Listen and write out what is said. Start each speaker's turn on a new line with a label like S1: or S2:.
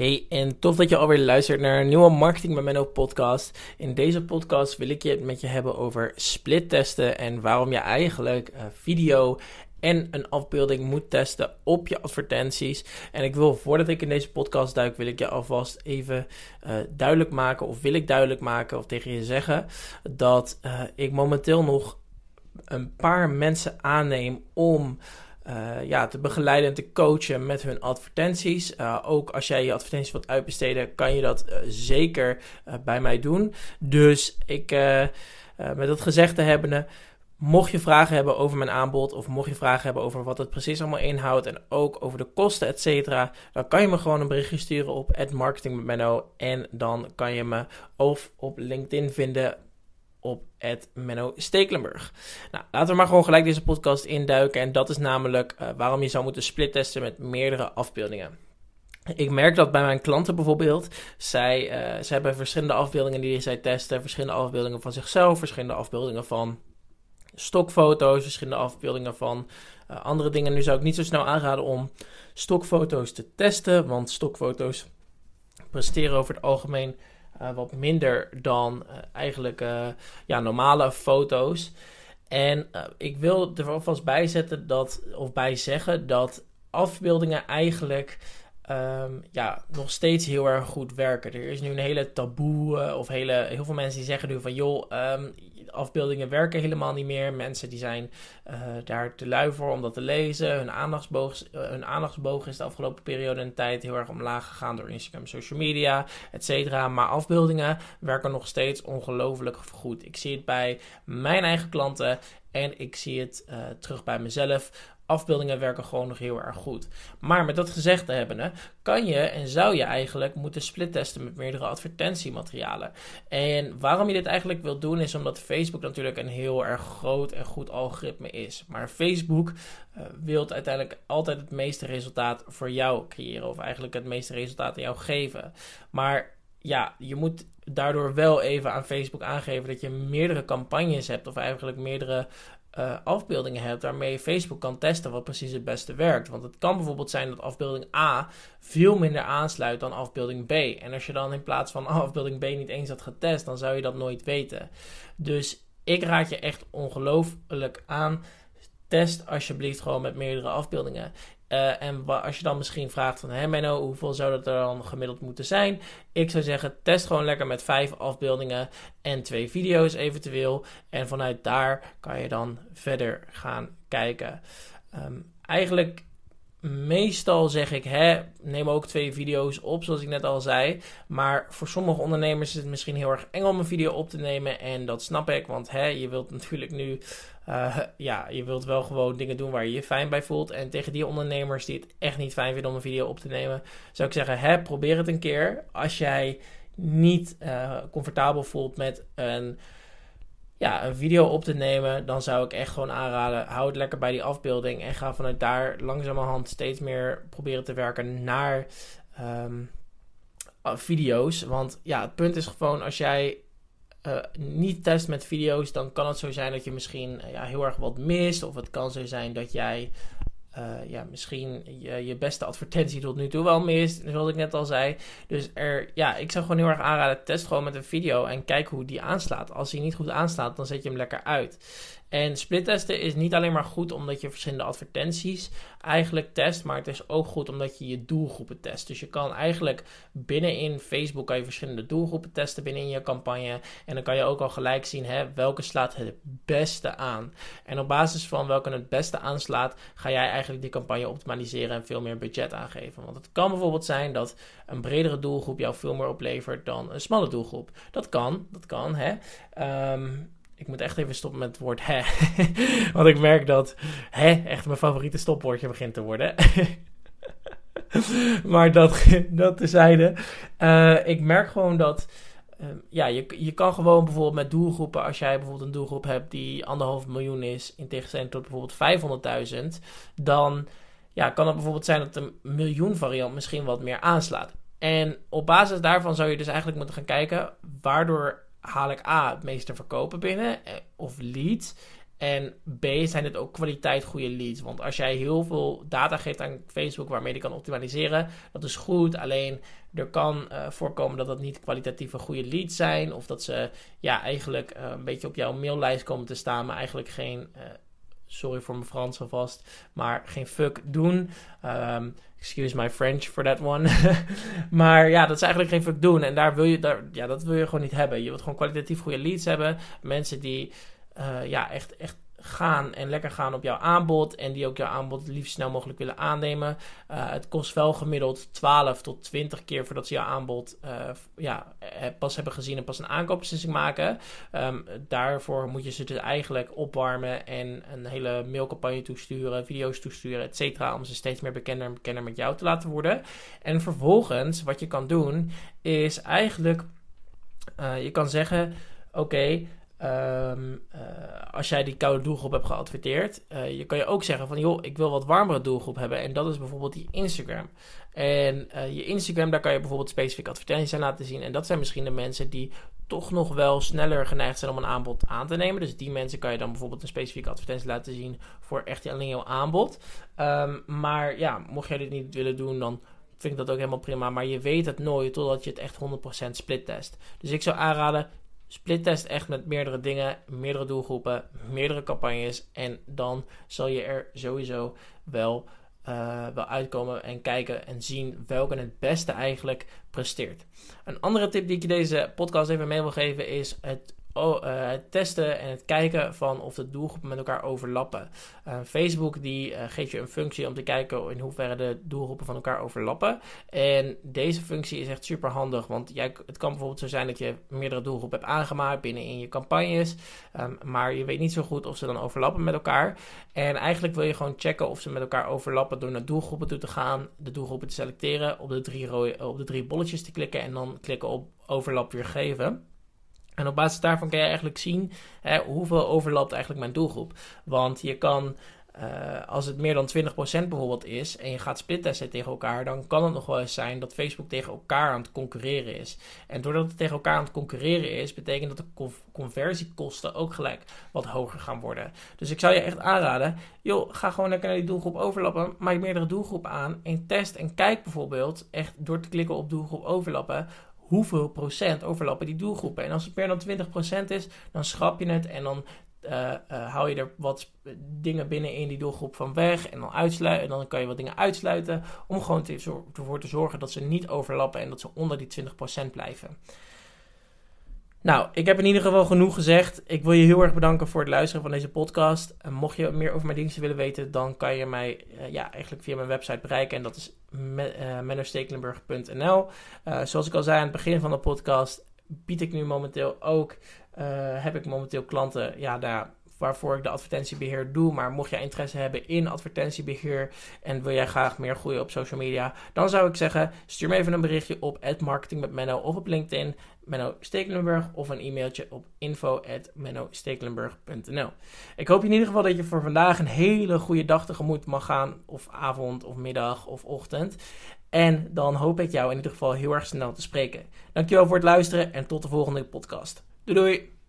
S1: Hey, en tof dat je alweer luistert naar een nieuwe Marketing met Menno podcast. In deze podcast wil ik het met je hebben over split testen en waarom je eigenlijk video en een afbeelding moet testen op je advertenties. En ik wil, voordat ik in deze podcast duik, wil ik je alvast even uh, duidelijk maken, of wil ik duidelijk maken, of tegen je zeggen, dat uh, ik momenteel nog een paar mensen aanneem om uh, ja, te begeleiden en te coachen met hun advertenties. Uh, ook als jij je advertenties wilt uitbesteden, kan je dat uh, zeker bij mij doen. Dus ik, met dat gezegd te hebben, mocht je vragen hebben over mijn aanbod of mocht je vragen hebben over wat het precies allemaal inhoudt en ook over de kosten, et cetera, dan kan je me gewoon een berichtje sturen op @marketingmenno en dan kan je me of op LinkedIn vinden op Menno Stekelenburg. Nou, laten we maar gewoon gelijk deze podcast induiken. En dat is namelijk uh, waarom je zou moeten splittesten met meerdere afbeeldingen. Ik merk dat bij mijn klanten bijvoorbeeld, zij, uh, hebben verschillende afbeeldingen die zij testen, verschillende afbeeldingen van zichzelf, verschillende afbeeldingen van stokfoto's, verschillende afbeeldingen van uh, andere dingen. Nu zou ik niet zo snel aanraden om stokfoto's te testen, want stokfoto's presteren over het algemeen uh, wat minder dan uh, eigenlijk uh, ja, normale foto's. En ik wil er alvast bij zetten dat, of bij zeggen dat afbeeldingen eigenlijk um, ja, nog steeds heel erg goed werken. Er is nu een hele taboe, of hele, heel veel mensen die zeggen nu van joh, um, afbeeldingen werken helemaal niet meer. Mensen die zijn uh, daar te lui voor om dat te lezen. Hun aandachtsboog, uh, hun aandachtsboog is de afgelopen periode een tijd heel erg omlaag gegaan door Instagram, social media, et cetera. Maar afbeeldingen werken nog steeds ongelooflijk goed. Ik zie het bij mijn eigen klanten en ik zie het uh, terug bij mezelf afbeeldingen werken gewoon nog heel erg goed. Maar met dat gezegd te hebben, kan je en zou je eigenlijk moeten splittesten met meerdere advertentiematerialen. En waarom je dit eigenlijk wilt doen, is omdat Facebook natuurlijk een heel erg groot en goed algoritme is. Maar Facebook uh, wil uiteindelijk altijd het meeste resultaat voor jou creëren, of eigenlijk het meeste resultaat aan jou geven. Maar ja, je moet daardoor wel even aan Facebook aangeven dat je meerdere campagnes hebt, of eigenlijk meerdere uh, afbeeldingen hebt waarmee Facebook kan testen wat precies het beste werkt. Want het kan bijvoorbeeld zijn dat afbeelding A veel minder aansluit dan afbeelding B. En als je dan in plaats van afbeelding B niet eens had getest, dan zou je dat nooit weten. Dus ik raad je echt ongelooflijk aan. Test alsjeblieft gewoon met meerdere afbeeldingen. Uh, en als je dan misschien vraagt van, hé Menno, hoeveel zou dat er dan gemiddeld moeten zijn? Ik zou zeggen, test gewoon lekker met vijf afbeeldingen en twee video's eventueel. En vanuit daar kan je dan verder gaan kijken. Um, eigenlijk meestal zeg ik, hè, neem ook twee video's op, zoals ik net al zei. Maar voor sommige ondernemers is het misschien heel erg eng om een video op te nemen. En dat snap ik, want hè, je wilt natuurlijk nu, uh, ja, je wilt wel gewoon dingen doen waar je je fijn bij voelt. En tegen die ondernemers die het echt niet fijn vinden om een video op te nemen, zou ik zeggen, hè, probeer het een keer. Als jij niet uh, comfortabel voelt met een ja, een video op te nemen, dan zou ik echt gewoon aanraden: hou het lekker bij die afbeelding en ga vanuit daar langzamerhand steeds meer proberen te werken naar um, video's. Want ja, het punt is gewoon: als jij uh, niet test met video's, dan kan het zo zijn dat je misschien uh, ja, heel erg wat mist. Of het kan zo zijn dat jij uh, ja, misschien je, je, beste advertentie tot nu toe wel mist, zoals ik net al zei. Dus er, ja, ik zou gewoon heel erg aanraden, test gewoon met een video en kijk hoe die aanslaat. Als hij niet goed aanslaat, dan zet je hem lekker uit. En splittesten is niet alleen maar goed omdat je verschillende advertenties eigenlijk test, maar het is ook goed omdat je je doelgroepen test. Dus je kan eigenlijk binnenin Facebook kan je verschillende doelgroepen testen binnen je campagne. En dan kan je ook al gelijk zien hè, welke slaat het beste aan. En op basis van welke het beste aanslaat, ga jij eigenlijk die campagne optimaliseren en veel meer budget aangeven. Want het kan bijvoorbeeld zijn dat een bredere doelgroep jou veel meer oplevert dan een smalle doelgroep. Dat kan, dat kan. Hè. Um, ik moet echt even stoppen met het woord hè. Want ik merk dat hè echt mijn favoriete stopwoordje begint te worden. maar dat, dat tezijde. Uh, ik merk gewoon dat. Uh, ja, je, je kan gewoon bijvoorbeeld met doelgroepen, als jij bijvoorbeeld een doelgroep hebt die anderhalf miljoen is, in tegenstelling tot bijvoorbeeld 500.000, dan ja, kan het bijvoorbeeld zijn dat een miljoen variant misschien wat meer aanslaat. En op basis daarvan zou je dus eigenlijk moeten gaan kijken waardoor haal ik A het meeste verkopen binnen, eh, of lead. En B, zijn het ook kwaliteit goede leads. Want als jij heel veel data geeft aan Facebook waarmee je kan optimaliseren, dat is goed. Alleen er kan uh, voorkomen dat dat niet kwalitatieve goede leads zijn. Of dat ze ja, eigenlijk uh, een beetje op jouw maillijst komen te staan, maar eigenlijk geen. Sorry voor mijn Frans alvast, maar geen fuck doen. Um, excuse my French for that one. maar ja, dat is eigenlijk geen fuck doen. En daar wil je, daar, ja, dat wil je gewoon niet hebben. Je wilt gewoon kwalitatief goede leads hebben. Mensen die uh, ja, echt, echt gaan en lekker gaan op jouw aanbod. En die ook jouw aanbod liefst snel mogelijk willen aannemen. Uh, het kost wel gemiddeld 12 tot 20 keer voordat ze jouw aanbod uh, ja, pas hebben gezien en pas een aankoopbeslissing maken. Um, daarvoor moet je ze dus eigenlijk opwarmen en een hele mailcampagne toesturen, video's toesturen, et cetera. Om ze steeds meer bekender en bekender met jou te laten worden. En vervolgens, wat je kan doen, is eigenlijk, je kan zeggen, oké, Um, uh, als jij die koude doelgroep hebt geadverteerd, uh, je kan je ook zeggen van joh, ik wil wat warmere doelgroep hebben. En dat is bijvoorbeeld die Instagram. En uh, je Instagram, daar kan je bijvoorbeeld specifieke advertenties aan laten zien. En dat zijn misschien de mensen die toch nog wel sneller geneigd zijn om een aanbod aan te nemen. Dus die mensen kan je dan bijvoorbeeld een specifieke advertentie laten zien voor echt alleen jouw aanbod. Um, maar ja, mocht jij dit niet willen doen, dan vind ik dat ook helemaal prima. Maar je weet het nooit totdat je het echt 100% split test. Dus ik zou aanraden, Splittest echt met meerdere dingen, meerdere doelgroepen, meerdere campagnes. En dan zal je er sowieso wel, uh, wel uitkomen en kijken en zien welke het beste eigenlijk presteert. Een andere tip die ik je deze podcast even mee wil geven is het oh, uh, het testen en het kijken van of de doelgroepen met elkaar overlappen. Uh, Facebook die uh, geeft je een functie om te kijken in hoeverre de doelgroepen van elkaar overlappen. En deze functie is echt super handig, want jij, het kan bijvoorbeeld zo zijn dat je meerdere doelgroepen hebt aangemaakt binnen in je campagnes, um, maar je weet niet zo goed of ze dan overlappen met elkaar. En eigenlijk wil je gewoon checken of ze met elkaar overlappen door naar doelgroepen toe te gaan, de doelgroepen te selecteren, op de drie, op de drie bolletjes te klikken en dan klikken op overlap weer geven. En op basis daarvan kan je eigenlijk zien hè, hoeveel overlapt eigenlijk mijn doelgroep. Want je kan, uh, als het meer dan 20% bijvoorbeeld is en je gaat splittesten tegen elkaar, dan kan het nog wel eens zijn dat Facebook tegen elkaar aan het concurreren is. En doordat het tegen elkaar aan het concurreren is, betekent dat de conversiekosten ook gelijk wat hoger gaan worden. Dus ik zou je echt aanraden, joh, ga gewoon lekker naar die doelgroep overlappen, maak meerdere doelgroepen aan en test en kijk bijvoorbeeld echt door te klikken op doelgroep overlappen hoeveel procent overlappen die doelgroepen. En als het meer dan 20% is, dan schrap je het en dan uh, uh, hou je er wat dingen binnen in die doelgroep van weg en dan dan kan je wat dingen uitsluiten om gewoon te, ervoor te zorgen dat ze niet overlappen en dat ze onder die 20% blijven. Nou, ik heb in ieder geval genoeg gezegd. Ik wil je heel erg bedanken voor het luisteren van deze podcast. En mocht je meer over mijn diensten willen weten, dan kan je mij uh, ja, eigenlijk via mijn website bereiken. En dat is me, uh, mennostekelenburg.nl. Uh, zoals ik al zei aan het begin van de podcast, bied ik nu momenteel ook, heb ik momenteel klanten ja, daar waarvoor ik de advertentiebeheer doe. Maar mocht jij interesse hebben in advertentiebeheer en wil jij graag meer groeien op social media, dan zou ik zeggen, stuur me even een berichtje op marketing met Menno of op LinkedIn, Menno Stekelenburg, of een e-mailtje op info@mennostekelenburg.nl. Ik hoop in ieder geval dat je voor vandaag een hele goede dag tegemoet mag gaan, of avond, of middag, of ochtend. En dan hoop ik jou in ieder geval heel erg snel te spreken. Dankjewel voor het luisteren en tot de volgende podcast. Doei doei!